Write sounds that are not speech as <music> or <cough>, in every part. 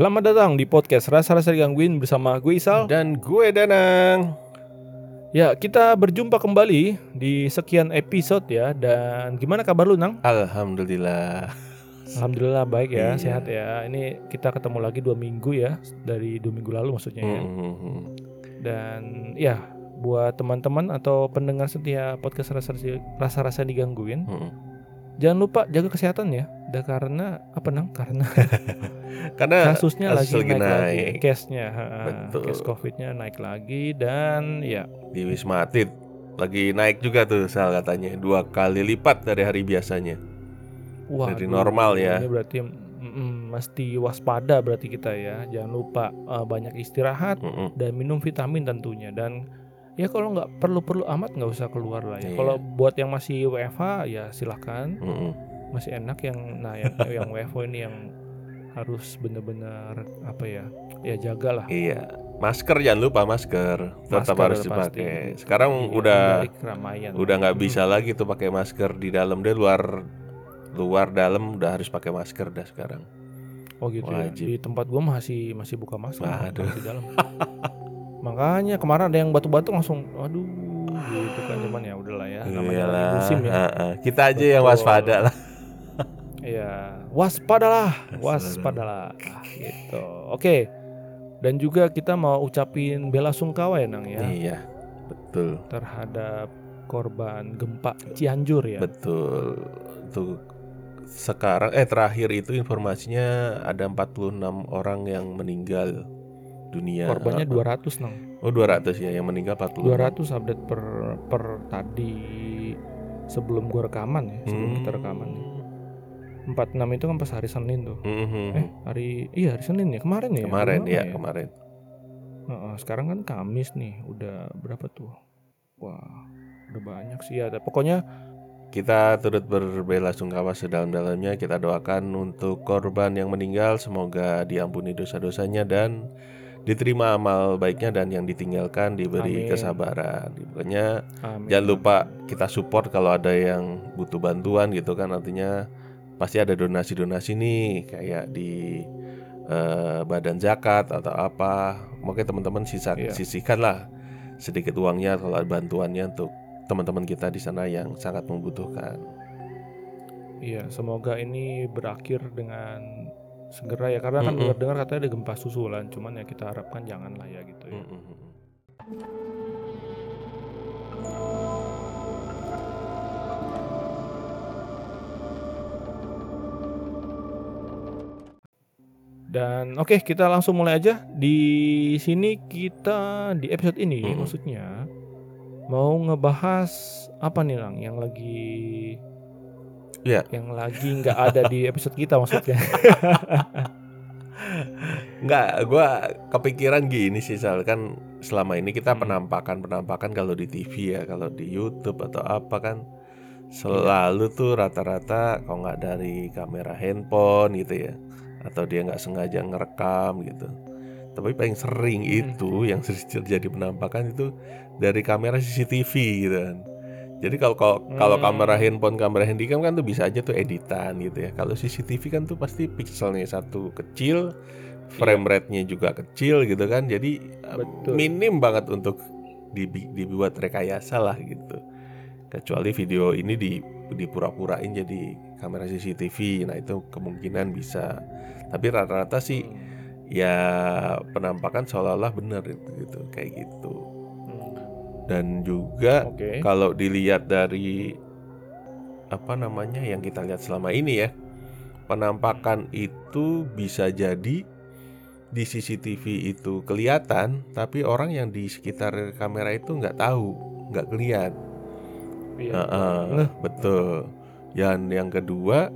Selamat datang di podcast Rasa-Rasa Digangguin bersama gue Isal Dan gue Danang. Ya kita berjumpa kembali di sekian episode ya Dan gimana kabar lu Nang? Alhamdulillah. Alhamdulillah baik ya, Iya. sehat ya Ini kita ketemu lagi dua minggu ya Dari dua minggu lalu maksudnya ya Mhm. Dan ya buat teman-teman atau pendengar setia podcast Rasa-Rasa Digangguin Mhm. Jangan lupa jaga kesehatan ya Dan karena apa Nang? Karena <laughs> Karena kasusnya lagi, kasus lagi naik, lagi naik. Case-nya ha, Betul. Case COVID-nya naik lagi Dan ya di Wisma Atlet lagi naik juga tuh sal katanya dua kali lipat dari hari biasanya. Wah, Dari normal ya. Ini berarti mm, mesti waspada berarti kita ya. Jangan lupa eh, banyak istirahat Mhm. dan minum vitamin tentunya. Dan ya kalau nggak perlu-perlu amat nggak usah keluar lah ya. Iya. Kalau buat yang masih WFH ya silahkan. Mhm. Masih enak yang nah yang <laughs> yang WFO ini yang harus benar-benar apa ya ya jagalah. Iya. Masker jangan lupa masker tetap Masker harus pasti. dipakai. Sekarang Iya, udah hindari keramaian. udah nggak Hmm. bisa lagi tuh pakai masker di dalam deh luar luar dalam udah harus pakai masker dah sekarang. Oh gitu Wajib. ya. Di tempat gua masih masih buka masker Waduh. di dalam. <laughs> Makanya kemarin ada yang batu-batu langsung aduh gitu kan cuman ya udahlah ya namanya Iyalah. musim ya. Heeh. Kita aja yang Betul. waspada lah. Iya, waspadalah, Waspadalah. waspadalah gitu. Oke. Dan juga kita mau ucapin bela sungkawa ya Nang ya Iya. Betul. terhadap korban gempa Cianjur ya. Betul. Tuh sekarang eh terakhir itu informasinya ada 46 orang yang meninggal dunia. Korbannya Heeh. 200 Nang. Oh 200 ya yang meninggal 46. 200 update per per tadi sebelum gua rekaman ya, sebelum Hmm. kita rekaman. 46 itu kan pas hari Senin tuh. Mhm. Eh, hari iya hari Senin ya, kemarin ya. kemarin ya, mana kemarin. Heeh, sekarang kan Kamis nih, udah berapa tuh? Wah, udah banyak sih ya. Pokoknya Kita turut berbela sungkawa sedalam-dalamnya. Kita doakan untuk korban yang meninggal semoga diampuni dosa-dosanya dan diterima amal baiknya dan yang ditinggalkan diberi Amin. kesabaran. Pokoknya. Jangan lupa kita support kalau ada yang butuh bantuan gitu kan artinya pasti ada donasi-donasi nih kayak di eh, badan zakat atau apa. Mungkin teman-teman sisa Iya. sisihkan lah sedikit uangnya kalau ada bantuannya untuk teman-teman kita di sana yang sangat membutuhkan. Iya, semoga ini berakhir dengan segera ya karena kan Mm-mm. dengar-dengar katanya ada gempa susulan, cuman ya kita harapkan jangan lah ya gitu ya. Mm-mm. Dan oke, kita langsung mulai aja. Di sini kita di episode ini Mm-mm. maksudnya mau ngebahas apa nih Lang yang lagi Iya. yang lagi nggak ada di episode kita maksudnya. <laughs> Enggak, gua kepikiran gini sih Sal kan selama ini kita Hmm. penampakan-penampakan kalau di TV ya, kalau di YouTube atau apa kan selalu tuh rata-rata kalau nggak dari kamera handphone gitu ya, atau dia nggak sengaja ngerekam gitu. Tapi paling sering Hmm. itu yang <laughs> sering terjadi penampakan itu dari kamera CCTV gitu kan. Jadi kalau kalau kalau Hmm. kamera handphone, kamera handycam kan tuh bisa aja tuh editan gitu ya. Kalau CCTV kan tuh pasti pixelnya satu kecil, frame rate-nya juga kecil gitu kan. Jadi eh, Betul. minim banget untuk dibi- dibuat rekayasa lah gitu. Kecuali video ini di dipura-purain jadi kamera CCTV. Nah, itu kemungkinan bisa. Tapi rata-rata sih ya penampakan seolah-olah benar itu gitu kayak gitu. Dan juga Oke. kalau dilihat dari apa namanya yang kita lihat selama ini ya penampakan itu bisa jadi di CCTV itu kelihatan tapi orang yang di sekitar kamera itu nggak tahu nggak kelihatan Iya. Heeh, Ngeh. betul yang yang kedua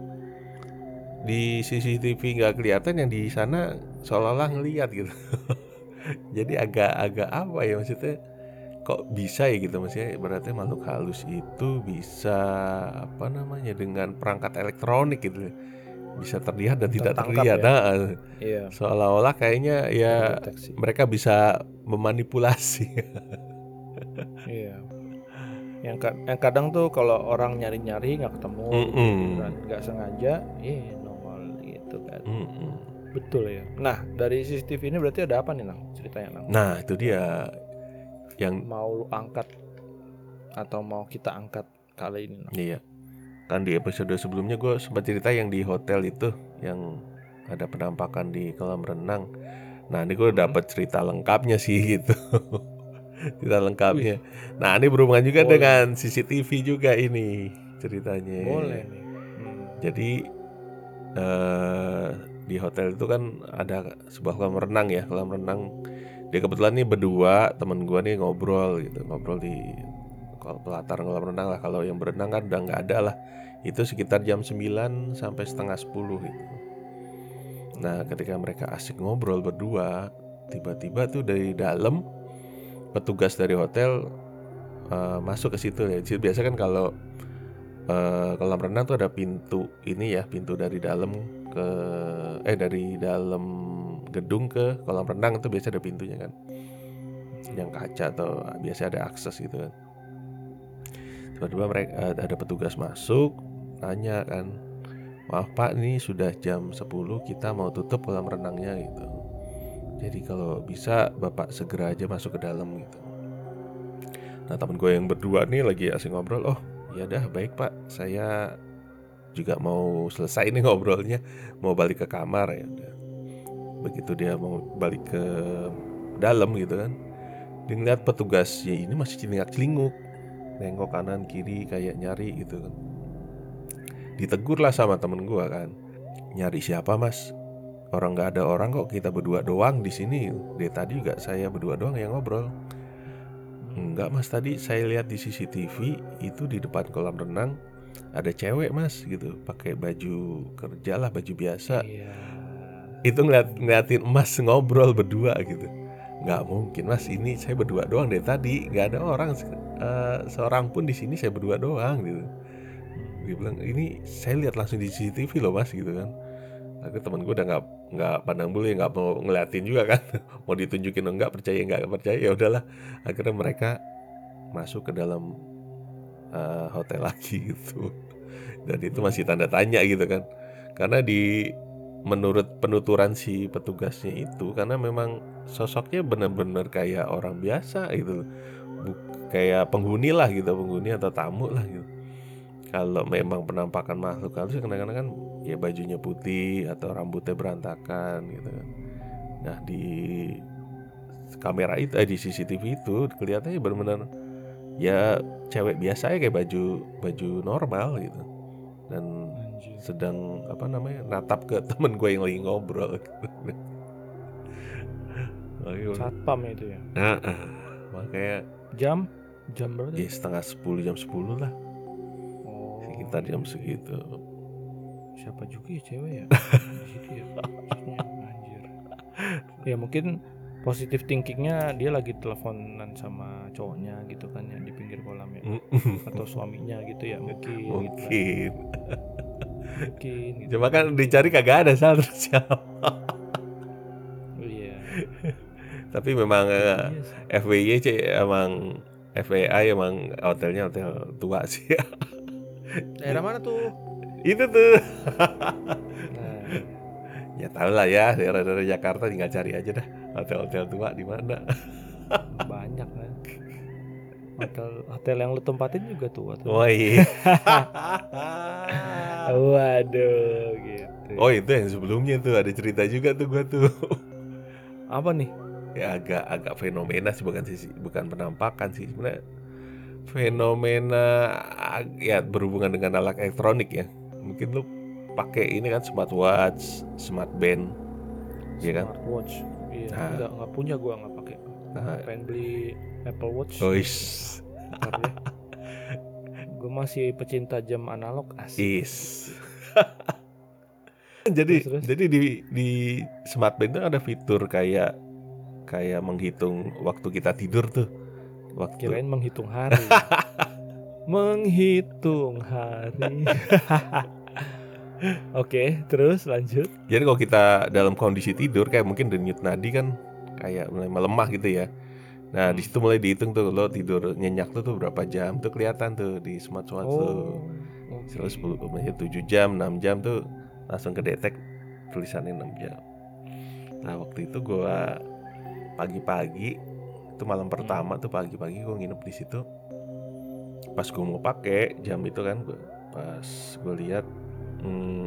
di CCTV nggak kelihatan yang di sana seolah-olah ngelihat gitu <laughs> jadi agak-agak apa ya maksudnya kok bisa ya gitu maksudnya berarti makhluk halus itu bisa apa namanya dengan perangkat elektronik gitu bisa terlihat dan tidak Tertangkap terlihat ya. Nah, Iya. seolah-olah kayaknya ya Deteksi. mereka bisa memanipulasi Iya. Yang, ka- yang kadang tuh kalau orang nyari-nyari nggak ketemu, gitu kan nggak sengaja, eh nongol gitu kan. Mm-mm. Betul ya. Nah, dari CCTV ini berarti ada apa nih, Nang? Ceritanya, Nang. Nah, itu dia yang Mau lu angkat atau mau kita angkat kali ini, iya. Kan di episode sebelumnya gue sempat cerita yang di hotel itu yang ada penampakan di kolam renang. Nah, ini gue Hmm. dapat cerita lengkapnya sih gitu. <laughs> cerita lengkapnya. Nah, ini berhubungan juga Boleh. dengan CCTV juga ini ceritanya. Boleh nih. Hmm. Jadi eh di hotel itu kan ada sebuah kolam renang ya, kolam renang. Dia kebetulan nih berdua temen gua nih ngobrol gitu, ngobrol di kol- pelataran kolam renang lah. Kalau yang berenang kan udah nggak ada lah. Itu sekitar jam 9 sampai setengah 10 gitu. Nah, ketika mereka asik ngobrol berdua, tiba-tiba tuh dari dalam petugas dari hotel eh, masuk ke situ ya. Jadi Biasa kan kalau eh, kolam renang tuh ada pintu ini ya, pintu dari dalam ke eh dari dalam gedung ke kolam renang itu biasa ada pintunya kan. Yang kaca atau biasa ada akses gitu kan. Tiba-tiba mereka eh, ada petugas masuk, tanya kan, maaf Pak, ini sudah jam 10 kita mau tutup kolam renangnya gitu. Jadi kalau bisa Bapak segera aja masuk ke dalam gitu. Nah temen gue yang berdua nih lagi asing ngobrol, oh ya dah baik Pak, saya juga mau selesai nih ngobrolnya, mau balik ke kamar ya. Begitu dia mau balik ke dalam gitu kan, dia ngeliat petugasnya ini masih celingak celinguk, nengok kanan kiri kayak nyari gitu kan. Ditegur lah sama temen gua kan, nyari siapa mas? Orang nggak ada orang kok kita berdua doang di sini. Dari tadi juga saya berdua doang yang ngobrol. Enggak mas tadi saya lihat di CCTV itu di depan kolam renang ada cewek mas gitu pakai baju kerja lah baju biasa Iya. Itu ngeliat ngeliatin emas ngobrol berdua gitu. Nggak mungkin mas ini saya berdua doang dari tadi. Nggak ada orang eh, seorang pun di sini saya berdua doang gitu. Dia bilang ini saya lihat langsung di CCTV loh mas gitu kan. Akhirnya teman gue udah nggak nggak pandang bulu ya nggak mau ngeliatin juga kan. <laughs> Mau ditunjukin atau nggak percaya nggak percaya ya udahlah. Akhirnya mereka masuk ke dalam eh, hotel lagi gitu. Dan itu masih tanda tanya gitu kan. Karena di menurut penuturan si petugasnya itu karena memang sosoknya benar-benar kayak orang biasa loh. Buk- kayak penghuni lah gitu penghuni atau tamu lah gitu kalau memang penampakan makhluk halus kadang-kadang kan ya bajunya putih atau rambutnya berantakan gitu kan nah di kamera itu eh di CCTV itu kelihatannya benar-benar ya cewek biasa ya kayak baju baju normal gitu dan. Sedang apa namanya natap ke <laughs> temen gue yang lagi ngobrol <laughs> Satpam itu ya. Nah, ah, makanya Jam jam berapa? ya setengah sepuluh jam sepuluh lah Oh. sekitar jam segitu Siapa juga ya cewek ya? <laughs> Di situ ya. Maksudnya, anjir. Ya mungkin positif thinkingnya dia lagi teleponan sama cowoknya gitu kan ya di pinggir kolam ya atau suaminya gitu ya mungkin gitu kan. Mungkin gitu. cuma kan dicari kagak ada sal <laughs> terus siapa? Iya. Tapi memang eh, Iya. FWY sih emang FWI emang hotelnya hotel tua sih. <laughs> Daerah mana tuh? Itu tuh. Nah, ya tau lah ya daerah-daerah Jakarta tinggal cari aja dah hotel-hotel tua di mana. Banyak kan hotel hotel yang lu tempatin juga tua tuh oh iya. <laughs> Waduh gitu. Oh itu yang sebelumnya tuh ada cerita juga tuh gua tuh. <laughs> Apa nih? Ya agak agak fenomena sih bukan sih bukan penampakan sih. Sebenarnya fenomena ya berhubungan dengan alat elektronik ya. Mungkin lu pakai ini kan smartwatch smart band Iya kan? Smartwatch. Iya Nah. nggak nggak punya gua nggak pakai Nah. pengen beli Apple Watch. Ntar ya. gue masih pecinta jam analog asik. Is. <laughs> Jadi Terus, terus? jadi di di smart band itu ada fitur kayak kayak menghitung waktu kita tidur tuh. Waktu kirain menghitung hari. <laughs> Menghitung hari. <laughs> Oke terus lanjut. Jadi kalau kita dalam kondisi tidur kayak mungkin denyut nadi kan kayak mulai melemah gitu ya. Nah di situ mulai dihitung tuh lo tidur nyenyak tuh tuh berapa jam tuh kelihatan tuh di smartwatch tuh. oke. Terus 10 menit 7 jam 6 jam tuh langsung kedetek tulisannya 6 jam. Nah waktu itu gua pagi-pagi itu malam pertama tuh pagi-pagi gua nginep di situ. Pas gua mau pakai jam itu kan gua pas gua lihat hmm,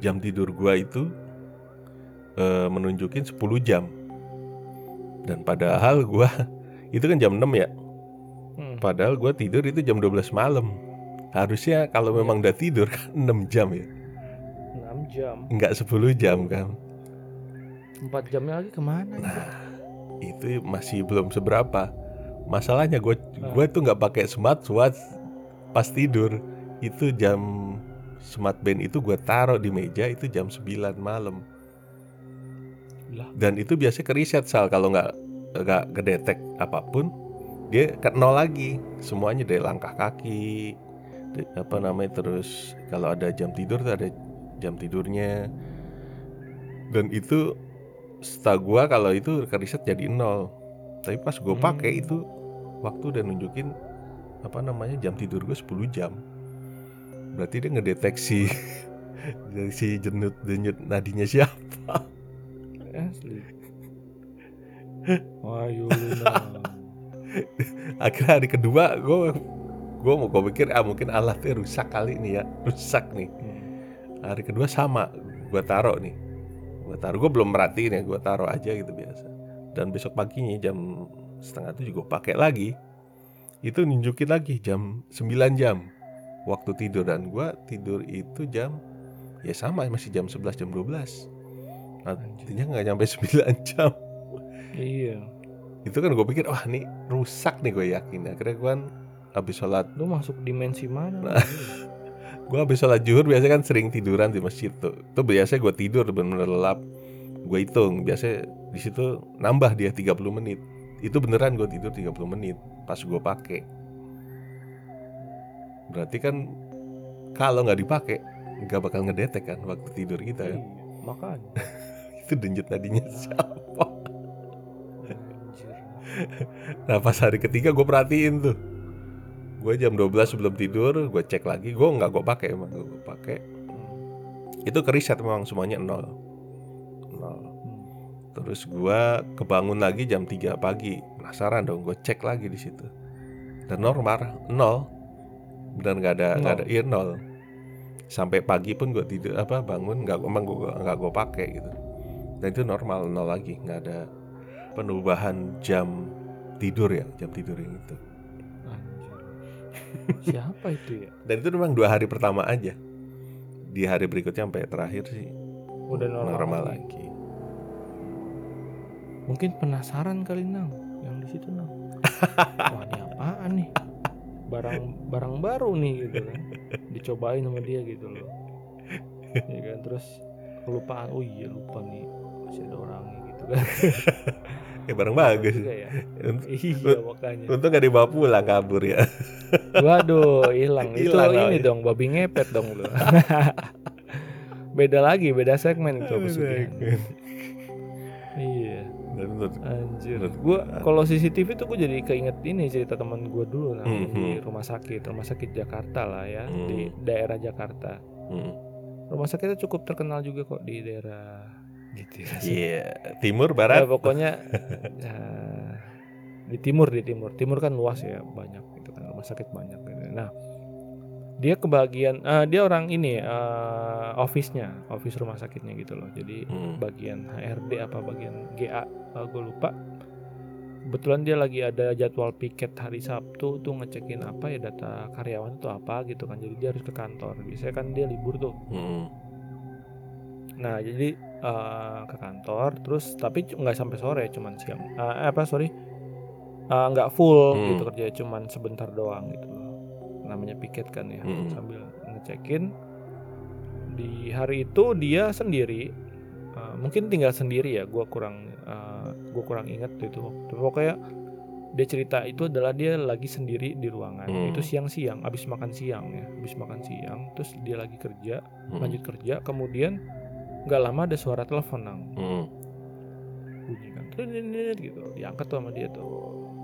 jam tidur gua itu eh, menunjukin 10 jam. Dan padahal gua <laughs> itu kan jam 6 ya. Hmm. Padahal gua tidur itu jam 12 malam. Harusnya kalau Iya. memang udah tidur kan <laughs> 6 jam ya. 6 jam. Enggak 10 jam kan. 4 jamnya lagi ke mana? Nah, itu masih belum seberapa. Masalahnya gue Ah. gue tuh nggak pakai smartwatch pas tidur. Itu jam smart band itu gue taruh di meja itu jam 9 malam. Dan itu biasanya ke reset sal. Kalau nggak nggak kedetek apa pun dia ke nol lagi. Semuanya dari langkah kaki apa namanya terus kalau ada jam tidur tuh ada jam tidurnya. Dan itu setahu gua kalau itu ke reset jadi nol. Tapi pas gue pakai Hmm. itu waktu udah nunjukin apa namanya jam tidur gue 10 jam. Berarti dia ngedeteksi dari <laughs> si jenut denyut nadinya siapa Asli. <laughs> Wah, Yuluna. <laughs> akhirnya hari kedua gue gue mau gue pikir ah mungkin alatnya rusak kali ini ya. Rusak nih. Hmm. hari kedua sama gue taruh nih. Gue taruh gue belum merhatiin ya gue taruh aja gitu biasa. Dan besok paginya jam setengah tujuh gue pakai lagi. Itu nunjukin lagi jam 9 jam waktu tidur. Dan gue tidur itu jam ya sama masih jam 11 jam 12 artinya nggak nyampe 9 <laughs> jam Iya. itu kan gue pikir wah nih rusak nih gue yakin akhirnya gue kan habis sholat Lu masuk dimensi mana? Nah. <laughs> gue habis sholat zuhur biasanya kan sering tiduran di masjid tuh itu biasa gue tidur bener-bener lelap gue hitung biasa di situ nambah dia 30 menit itu beneran gue tidur 30 menit pas gue pakai berarti kan kalau nggak dipakai nggak bakal ngedetek kan waktu tidur kita kan Iya, makanya. <laughs> itu denyut nadinya siapa? Anjir. nah pas hari ketiga gue perhatiin tuh. Gue jam 12 sebelum tidur gue cek lagi. Gue nggak gue pakai emang gue pakai. Hmm. itu ke reset memang semuanya nol. Nol. Hmm. terus gua kebangun lagi jam 3 pagi. Penasaran dong gue cek lagi di situ. Dan normal nol. Dan nggak ada nggak ada iya nol. Sampai pagi pun gue tidur apa bangun nggak emang gue nggak gue pakai gitu dan itu normal nol lagi nggak ada perubahan jam tidur ya jam tidur yang itu Anjir. Siapa itu ya? <laughs> dan itu memang dua hari pertama aja di hari berikutnya sampai terakhir sih Udah normal, lagi. lagi. Mungkin penasaran kali nang yang di situ nang. <laughs> Wah ini apaan nih? Barang barang baru nih gitu kan. Dicobain sama dia gitu loh. Ya kan terus kelupaan. Oh iya lupa nih masih ada orangnya gitu <laughs> kan. ya barang bagus Juga ya. Unt- Iya makanya. Untung gak dibawa pulang kabur ya. <laughs> Waduh, hilang. Itu Hilang, ini dong, babi ngepet dong lu. <laughs> beda lagi, beda segmen itu pesugihan. Iya, Dan menurut anjir. Menurut Gua kalau CCTV tuh gue jadi keinget ini cerita teman gue dulu nah, di Mhm. rumah sakit, rumah sakit Jakarta lah ya, Hmm. di daerah Jakarta. Hmm. Rumah sakitnya cukup terkenal juga kok di daerah gitu ya. Iya, timur Ya, barat. pokoknya ya, di timur di timur timur kan luas ya banyak gitu kan rumah sakit banyak gitu. nah dia kebagian eh, dia orang ini eh, office-nya office rumah sakitnya gitu loh jadi Hmm. bagian HRD apa bagian GA gue lupa kebetulan dia lagi ada jadwal piket hari Sabtu tuh ngecekin apa ya data karyawan tuh apa gitu kan jadi dia harus ke kantor biasanya kan dia libur tuh Hmm. Nah jadi eh, ke kantor terus tapi nggak sampai sore cuman siang Eh, apa sorry Eh, nggak full Hmm. gitu kerja cuman sebentar doang gitu namanya piket kan ya Hmm. sambil ngecekin di hari itu dia sendiri Eh, mungkin tinggal sendiri ya gua kurang eh, gua kurang ingat itu waktu pokoknya dia cerita itu adalah dia lagi sendiri di ruangan Hmm. itu siang-siang abis makan siang ya abis makan siang terus dia lagi kerja Hmm. lanjut kerja kemudian nggak lama ada suara telepon nang. Hmm. bunyi kan gitu. Diangkat tuh sama dia tuh.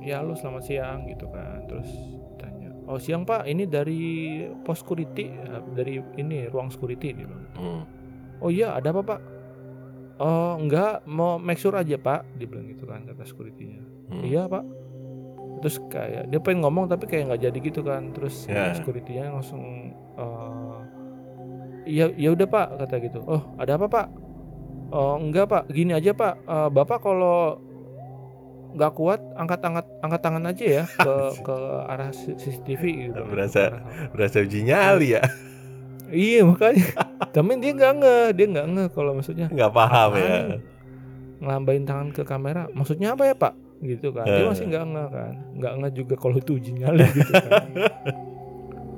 Ya lu selamat siang gitu kan. Terus tanya oh siang pak? Ini dari pos security eh, dari ini ruang security dia bilang. Hmm. oh iya ada apa pak? Oh enggak mau make sure aja pak dia bilang gitu kan kata securitynya. Hmm. iya pak. Terus kayak dia pengen ngomong tapi kayak nggak jadi gitu kan. Terus Ya. securitynya langsung eh, iya ya udah pak kata gitu oh ada apa pak oh enggak pak gini aja pak Eh, bapak kalau nggak kuat angkat angkat angkat tangan aja ya ke ke arah CCTV gitu Berasa- Berasa uji nyali ya. iya makanya tapi dia nggak nge dia nggak nge kalau maksudnya Nggak paham ya. Ngelambain tangan ke kamera maksudnya apa ya pak gitu kan dia Eh. masih nggak nge kan nggak nge juga kalau itu uji nyali gitu kan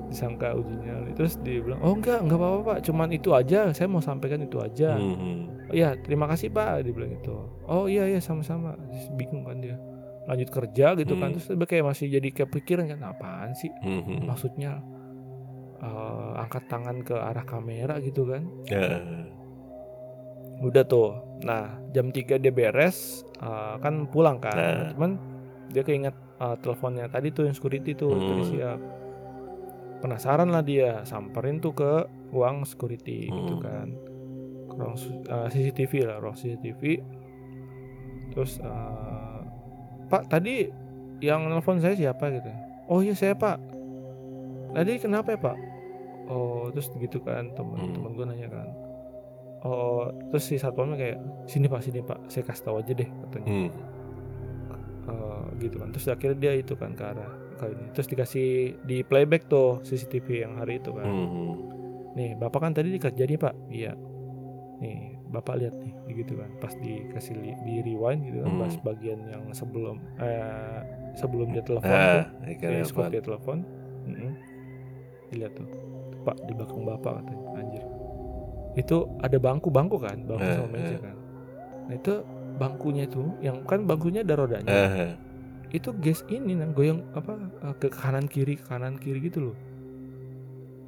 disangka uji nyali terus dia bilang oh enggak enggak apa-apa pak. Cuman itu aja. Saya mau sampaikan itu aja. Hmm. oh, iya terima kasih pak dia bilang gitu. Oh iya iya sama-sama. Bingung kan dia. Lanjut kerja gitu kan. Hmm. terus dia kayak masih jadi kepikiran kan apaan sih? Hmm. maksudnya eh, angkat tangan ke arah kamera gitu kan. Ya. udah tuh. Nah jam 3 dia beres eh, kan pulang kan. Nah. cuman dia keinget eh, teleponnya tadi tuh yang security tuh Hmm. tadi siap penasaran lah dia samperin tuh ke ruang security gitu Hmm. kan. Ke ruang su- eh, CCTV lah ruang CCTV terus eh, pak tadi yang nelfon saya siapa gitu? Oh iya saya pak. Tadi kenapa ya pak? Oh terus gitu kan temen Hmm. gue nanya kan. Oh terus si satpamnya kayak sini pak sini pak. Saya kasih tahu aja deh katanya. Hmm. Eh, gitu kan. Terus akhirnya dia itu kan ke arah ke ini terus dikasih di playback tuh CCTV yang hari itu kan. Hmm. nih bapak kan tadi dikerja nih pak? Iya. Nih bapak lihat nih gitu kan. Pas dikasih li- di rewind gitu kan Hmm. pas bagian yang sebelum eh sebelum dia telepon Ah, tuh ya, respon. dia telepon mm dilihat tuh pak di belakang bapak katanya. Anjir. Itu ada bangku bangku kan bangku Eh, sama meja eh. kan. Nah itu bangkunya itu yang kan bangkunya ada rodanya. Ah, itu gas ini nang goyang apa eh, ke kanan kiri ke kanan kiri gitu loh.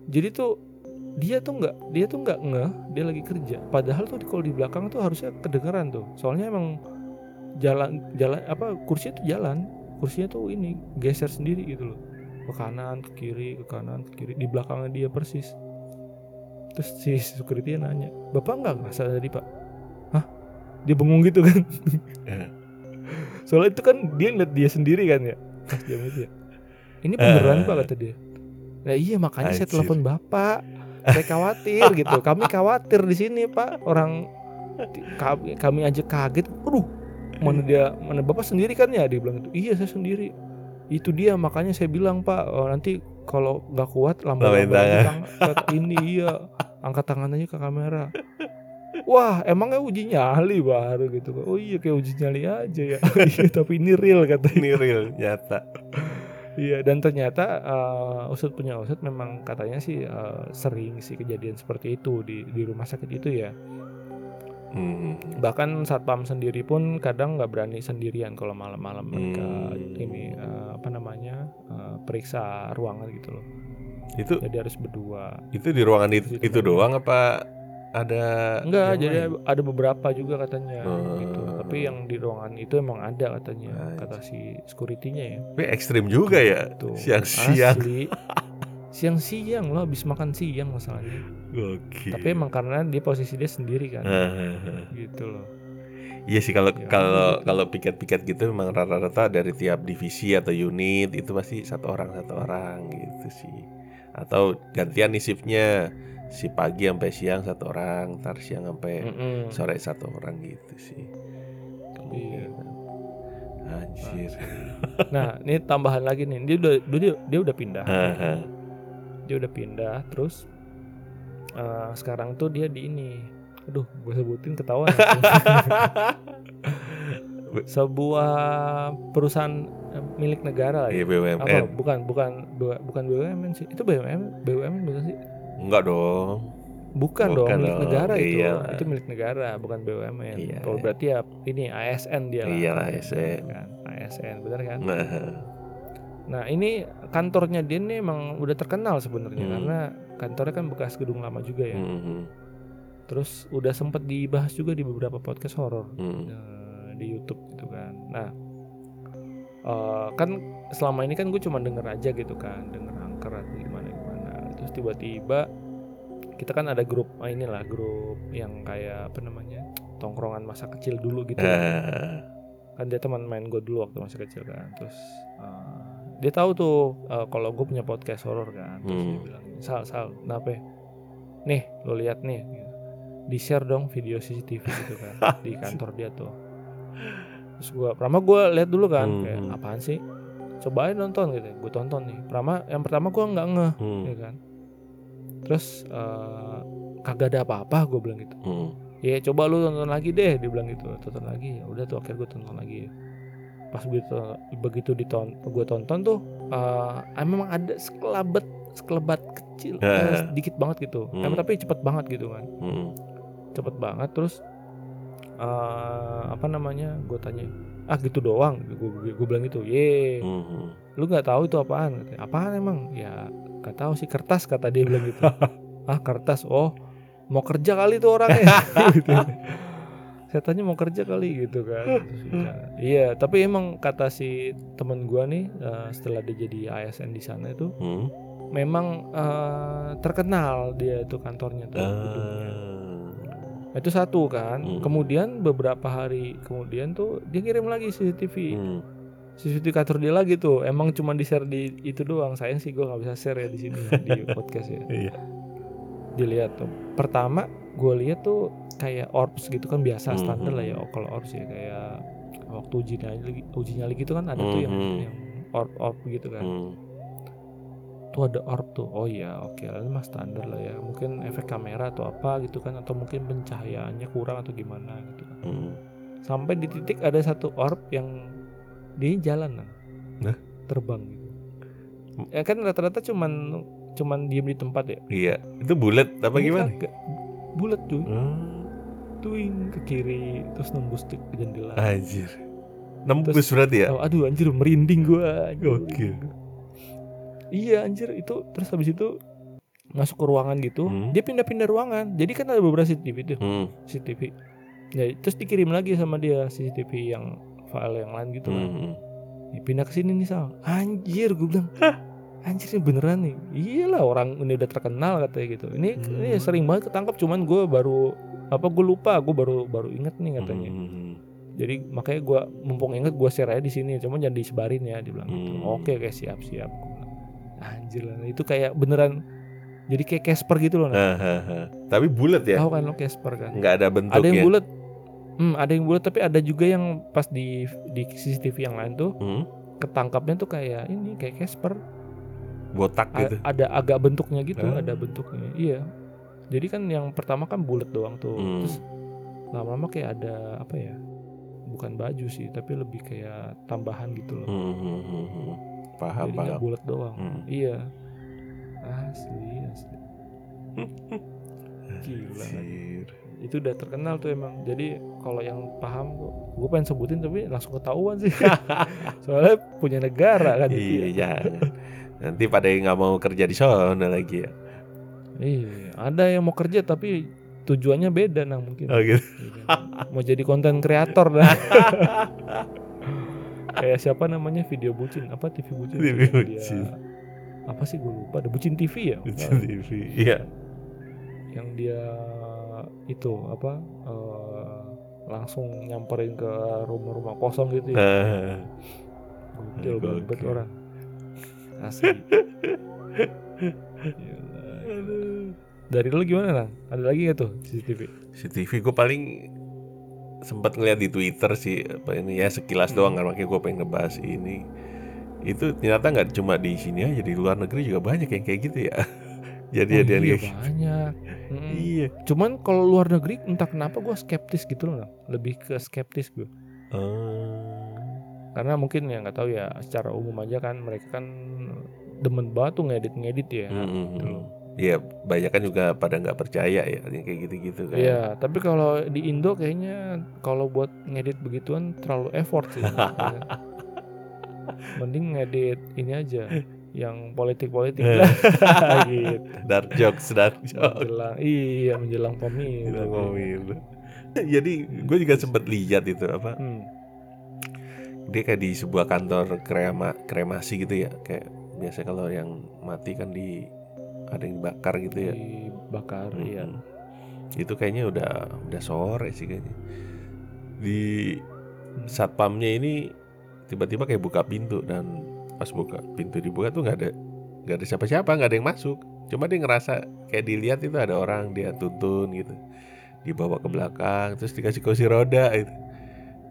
Jadi tuh dia tuh nggak dia tuh nggak ngeh dia lagi kerja. Padahal tuh kalau di belakang tuh harusnya kedengeran tuh. Soalnya emang jalan jalan apa kursi itu jalan. Kursinya tuh ini geser sendiri gitu loh. Ke kanan ke kiri ke kanan ke kiri. Di belakangnya dia persis. Terus si security nanya bapak nggak ngerasa tadi pak? Hah? Dia bengong gitu kan. Eh. Soalnya itu kan dia ngeliat dia sendiri kan ya. Pas jam itu ya ini beneran Eh. pak kata dia. Nah iya makanya saya Anjir. telepon bapak. Saya khawatir gitu. <laughs> Kami khawatir di sini pak. Orang kami, kami aja kaget. Aduh mana dia mana bapak sendiri kan ya? Dia bilang itu iya saya sendiri. Itu dia makanya saya bilang pak oh, nanti kalau nggak kuat tangan. ini. Iya angkat tangan aja ke kamera Wah, emangnya uji nyali baru gitu. Oh iya kayak uji nyali aja ya. <laughs> Iya, tapi ini real katanya. Ini real nyata. Iya, dan ternyata uh, usut punya usut memang katanya sih uh, sering sih kejadian seperti itu di di rumah sakit itu ya. Hmm. Bahkan satpam sendiri pun kadang nggak berani sendirian kalau malam-malam mereka Hmm. ini uh, apa namanya uh, periksa ruangan gitu loh. Itu Jadi harus berdua. itu di ruangan itu, itu kan. doang apa ada Enggak, jadi lain? ada beberapa juga katanya Hmm. gitu. Tapi yang di ruangan itu emang ada katanya Anjir. kata si security-nya ya. Tapi ekstrim juga ya. Tuh, Siang-siang. Asli. Siang-siang loh habis makan siang masalahnya. Oke. Tapi emang karena dia posisi dia sendiri kan. Ah, gitu loh. Iya sih kalau Ya, kalau gitu. kalau piket-piket gitu memang rata-rata dari tiap divisi atau unit itu pasti satu orang satu orang gitu sih. Atau gantian nih shiftnya si pagi sampai siang satu orang, ntar siang sampai Mm-mm. sore satu orang gitu sih. Iya. Anjir. <laughs> Nah, ini tambahan lagi nih. Dia udah dia, dia udah pindah. Haha. Dia udah pindah terus eh, sekarang tuh dia di ini. Aduh, gue sebutin ketahuan. <laughs> Sebuah perusahaan eh, milik negara lah Iya ya. BUMN. Apa? Bukan, bukan bu- bukan BUMN sih. Itu BUMN, BUMN bukan sih? Enggak dong. Bukan, Bukan dong, milik dong, negara itu. iya. Itu milik negara, bukan BUMN. Iya. Kalau berarti ya ini ASN dia lah. Iya ASN. Kan? ASN, benar kan? Nah, Nah ini kantornya dia nih emang udah terkenal sebenarnya Hmm. karena kantornya kan bekas gedung lama juga ya. mhm, Terus udah sempet dibahas juga di beberapa podcast horor mhm. eh, di YouTube gitu kan. Nah eh, kan selama ini kan gue cuma denger aja gitu kan, denger angker atau gimana tiba-tiba kita kan ada grup ah, inilah grup yang kayak apa namanya tongkrongan masa kecil dulu gitu. Eh, kan dia teman main gue dulu waktu masih kecil kan terus eh, dia tahu tuh eh, kalau gue punya podcast horor kan terus dia Hmm. bilang sal sal kenapa ya? nih lo lihat nih di share dong video CCTV gitu kan <laughs> di kantor dia tuh. Terus gue pertama gue lihat dulu kan Hmm. kayak apaan sih? Cobain nonton gitu. Gue tonton nih. Pertama yang pertama gue nggak ngeh hmm, ya kan terus eh, kagak ada apa-apa gue bilang gitu. Hmm, ya coba lu tonton lagi deh dia bilang gitu. Tonton lagi ya udah tuh akhirnya gue tonton lagi. Pas begitu begitu diton gue tonton tuh eh memang ada sekelebat sekelebat kecil Eh. eh, sedikit banget gitu. Hmm. Emang tapi cepet banget gitu kan. Hmm, cepet banget terus eh apa namanya gue tanya ah gitu doang. Gue gue bilang gitu ye hmm, hmm. lu nggak tahu itu apaan? Katanya, apaan emang? Ya nggak tahu sih kertas kata dia bilang gitu. <laughs> Ah kertas? Oh mau kerja kali tuh orangnya. <laughs> Gitu. saya tanya mau kerja kali? Gitu kan. Iya tapi emang kata si temen gua nih eh, setelah dia jadi ASN di sana itu Hmm. memang eh, terkenal dia itu kantornya tuh gedungnya. Itu satu kan Hmm. kemudian beberapa hari kemudian tuh dia kirim lagi CCTV hmm. CCTV kantor dia lagi tuh emang cuma di share di itu doang sayang sih gue nggak bisa share ya di sini ya, di <laughs> podcast ya Iya. dilihat tuh pertama gue lihat tuh kayak orbs gitu kan biasa Mhm. standar lah ya kalau orbs ya kayak waktu uji nyali uji nyali gitu kan ada tuh yang Mhm. yang orb orb gitu kan Hmm. Tuh ada orb tuh oh iya oke ini mah standar lah ya mungkin efek kamera atau apa gitu kan atau mungkin pencahayaannya kurang atau gimana gitu kan Hmm. sampai di titik ada satu orb yang dia jalan Nang. Nah? terbang gitu Hmm. ya kan rata-rata cuman cuman diem di tempat ya Iya. Itu bulat apa gimana? bulat cuy Hmm. tuing ke kiri terus nembus ke jendela Anjir. Nembus berarti ya? Oh, aduh anjir merinding gua anjir. Iya anjir itu terus habis itu masuk ke ruangan gitu Hmm. dia pindah-pindah ruangan. Jadi kan ada beberapa CCTV tuh. Hmm. CCTV ya terus dikirim lagi sama dia CCTV yang file yang lain gitu kan. Hmm. Ya, pindah ke sini nih Sal. Anjir gue bilang. Anjir ini beneran nih. Iyalah orang ini udah terkenal katanya gitu. Ini Hmm. ini sering banget ketangkap cuman gue baru apa gue lupa. Gue baru baru inget nih katanya. Hmm. jadi makanya gue mumpung inget gue share aja di sini. Cuman jangan disebarin ya dibilang gitu. Hmm. oke kayak siap siap. Gua bilang, anjir lah itu kayak beneran jadi kayak Casper gitu loh nah. Tapi bulat ya? tahu kan lo Casper kan Nggak ada bentuknya. ada yang bulat hmm, ada yang bulat tapi ada juga yang pas di di CCTV yang lain tuh Hmm. ketangkapnya tuh kayak ini kayak Casper Botak A- gitu. ada agak bentuknya gitu Ah. ada bentuknya iya jadi kan yang pertama kan bulat doang tuh Hmm. terus lama-lama kayak ada apa ya bukan baju sih tapi lebih kayak tambahan gitu loh Hmm, hmm, hmm, hmm. Paham, jadi paham. bulat doang Hmm. iya asli asli <laughs> gila. Anjir. itu udah terkenal tuh emang jadi kalau yang paham gue pengen sebutin tapi langsung ketahuan sih <laughs> soalnya punya negara kan Iya, ya. Nanti pada yang nggak mau kerja di sana lagi ya. iya ada yang mau kerja tapi tujuannya beda nah mungkin Oh gitu. Iya kan? mau jadi konten kreator dah <laughs> kayak siapa namanya? Video bucin. Apa TV bucin? TV bucin. apa sih? Gue lupa ada bucin TV ya? Lucu TV. Iya. yang dia itu apa eh, langsung nyamperin ke rumah-rumah kosong gitu ya. Gokil Gokil. banget orang. Asli. Dari lu gimana lah ada lagi gak tuh CCTV CCTV gue paling sempat ngeliat di Twitter sih apa ini ya sekilas Hmm. doang kan makanya gue pengen ngebahas ini itu ternyata nggak cuma di sini aja di luar negeri juga banyak yang kayak gitu ya <laughs> jadi Oh ada yang iya kayak banyak Mm-mm. iya Cuman kalau luar negeri entah kenapa gue skeptis gitu loh, lebih ke skeptis gue. Eh, Karena mungkin ya nggak tahu ya secara umum aja kan mereka kan demen banget tuh ngedit-ngedit ya. mm, mm, gitu mm. loh. Iya banyak kan juga pada nggak percaya ya kayak gitu-gitu kan Iya, tapi kalau di Indo kayaknya kalau buat ngedit begituan terlalu effort sih. Ya. <laughs> Mending ngedit ini aja yang politik-politik Eh. <laughs> <laughs> gitu. dark jokes dark jokes Menjelang iya menjelang pemilu. Ngomongin. jadi gue juga sempat lihat itu apa Hmm. dia kayak di sebuah kantor krema kremasi gitu ya kayak biasa kalau yang mati kan di ada yang dibakar gitu ya Dibakar Mm-mm. iya. itu kayaknya udah udah sore sih kayaknya di satpamnya ini tiba-tiba kayak buka pintu dan pas buka pintu dibuka tuh nggak ada nggak ada siapa-siapa nggak ada yang masuk cuma dia ngerasa kayak dilihat itu ada orang dia tuntun gitu dibawa ke belakang terus dikasih kursi roda gitu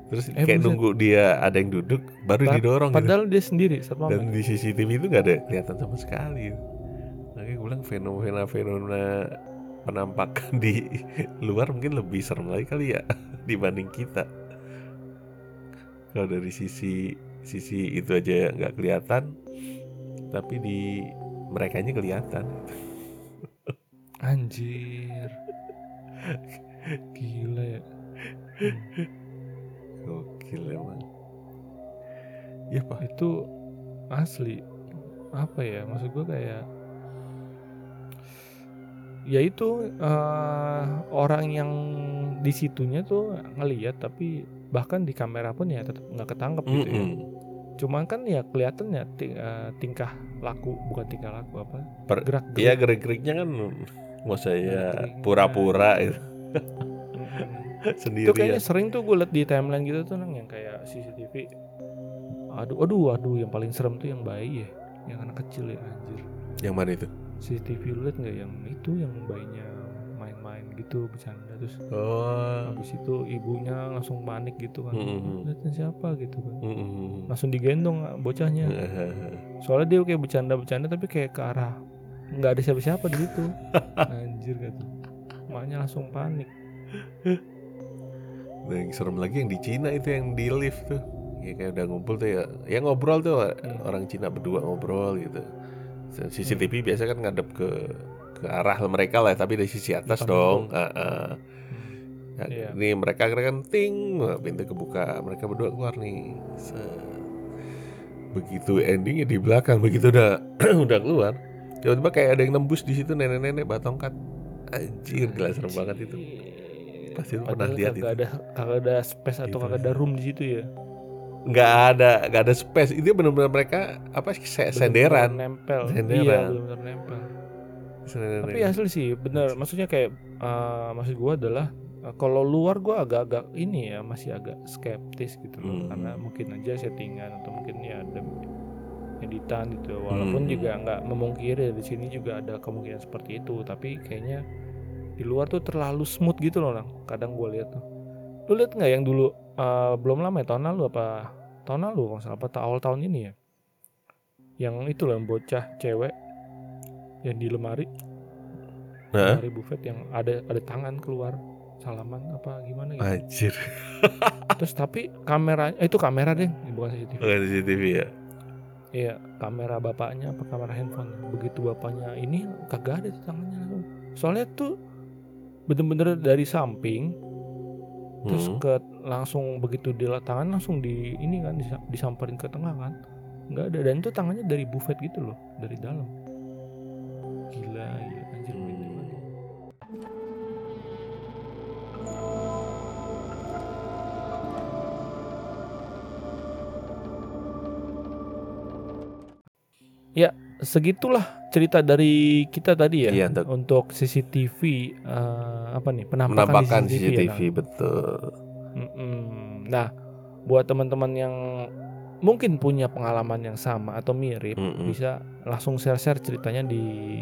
terus Eh, kayak nunggu dia ada yang duduk baru Pa- didorong gitu Padahal dia sendiri satpam. dan di CCTV itu nggak ada kelihatan sama sekali gitu. Makanya gue bilang fenomena-fenomena penampakan <laughs> di luar mungkin lebih serem lagi kali ya <laughs> dibanding kita kalau dari sisi sisi itu aja nggak kelihatan tapi di mereka kelihatan Anjir. Gila ya. gokil emang ya pak Itu asli. Apa ya? Maksud gua kayak ya itu eh, orang yang di situnya tuh ngeliat tapi bahkan di kamera pun ya tetap nggak ketangkep gitu ya. Mm-mm. Cuman kan ya kelihatannya ti- eh, tingkah laku bukan tingkah laku apa? Per- gerak Iya gerak-geriknya kan mau saya pura-pura <laughs> itu Itu sendiri kayaknya sering tuh gue liat di timeline gitu tuh nang yang kayak CCTV. Aduh, aduh, aduh, yang paling serem tuh yang bayi ya, yang anak kecil ya anjir. yang mana itu CCTV lu liat nggak yang itu yang bayinya main-main gitu bercanda terus oh habis itu ibunya langsung panik gitu kan. Mm-mm. Liatin siapa gitu kan. Mm-mm. Langsung digendong ah, bocahnya. <laughs> Soalnya dia kayak bercanda-bercanda tapi kayak ke arah nggak ada siapa-siapa di situ. <laughs> Anjir gitu. Maknya langsung panik. Nah, yang serem lagi yang di Cina itu yang di lift tuh. Ya kayak udah ngumpul tuh ya. Ya ngobrol tuh Hmm. orang Cina berdua ngobrol gitu. CCTV biasa kan ngadep ke ke arah mereka lah, tapi dari sisi atas Depan dong. Ah, ah. Nah, Iya. Ini mereka kan ting, pintu kebuka, mereka berdua keluar nih. Set. Begitu endingnya di belakang, begitu udah <clears throat> udah keluar, tiba-tiba kayak ada yang nembus di situ nenek-nenek batongkat. Anjir, gila serem banget itu. Pasti lu pernah lihat kagak itu. ada kagak ada space atau Itu. kagak ada room di situ ya. Nggak ada nggak ada space itu benar-benar mereka apa sih senderan nempel. Senderan. Iya, benar nempel. Senderan. Tapi asli sih bener maksudnya kayak eh, maksud gua adalah eh, kalau luar gua agak-agak ini ya masih agak skeptis gitu loh Hmm. karena mungkin aja settingan atau mungkin ya ada editan gitu walaupun Hmm. juga nggak memungkiri di sini juga ada kemungkinan seperti itu tapi kayaknya di luar tuh terlalu smooth gitu loh Lang. kadang gua lihat tuh lu lihat nggak yang dulu eh, belum lama ya tahun lalu apa? Tahun lalu kalau salah apa awal tahun ini ya? Yang itu yang bocah cewek yang di lemari. Hah? lemari buffet yang ada ada tangan keluar salaman apa gimana gitu. Anjir, <laughs> terus tapi kamera eh, itu kamera deh bukan CCTV ada CCTV ya? iya kamera bapaknya apa kamera handphone. Begitu bapaknya ini kagak ada di tangannya langsung. Soalnya tuh bener-bener dari samping terus Hmm. ke langsung begitu di tangan langsung di ini kan disa- disamperin ke tengah kan nggak ada dan itu tangannya dari buffet gitu loh dari dalam gila ya anjir Hmm. Ya, segitulah cerita dari kita tadi ya Iya, untuk untuk CCTV eh, apa nih penampakan, Penampakan di CCTV, ya, CCTV Kang? betul. Mm-mm. Nah, buat teman-teman yang mungkin punya pengalaman yang sama atau mirip, Mm-mm. bisa langsung share-share ceritanya di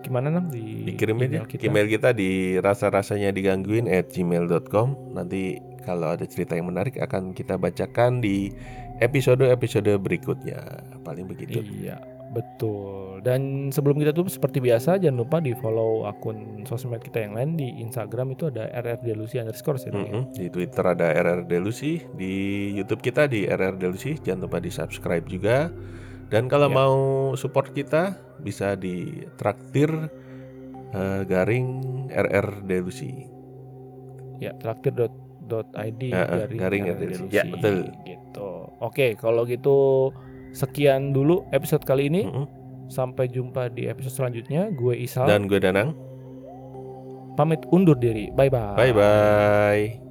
gimana nang di Dikirim aja email kita. email kita di rasa-rasanya digangguin at gmail.com Nanti kalau ada cerita yang menarik akan kita bacakan di episode-episode berikutnya Paling begitu Iya, betul. Dan sebelum kita tutup seperti biasa jangan lupa di follow akun sosmed kita yang lain di Instagram itu ada rrdelusi underscore ya, ya? Mm-mm. Di Twitter ada RR Delusi, di YouTube kita di RR Delusi, jangan lupa di subscribe juga. Dan kalau Ya. mau support kita bisa di traktir eh, garing RR Delusi. Ya, traktir.id Ya, eh, garing, garing RR RDLC. Delusi, Ya, betul. Gitu. Oke, kalau gitu sekian dulu episode kali ini. Mm-mm. Sampai jumpa di episode selanjutnya. Gue Isal Dan gue Danang. pamit undur diri. Bye bye. Bye bye.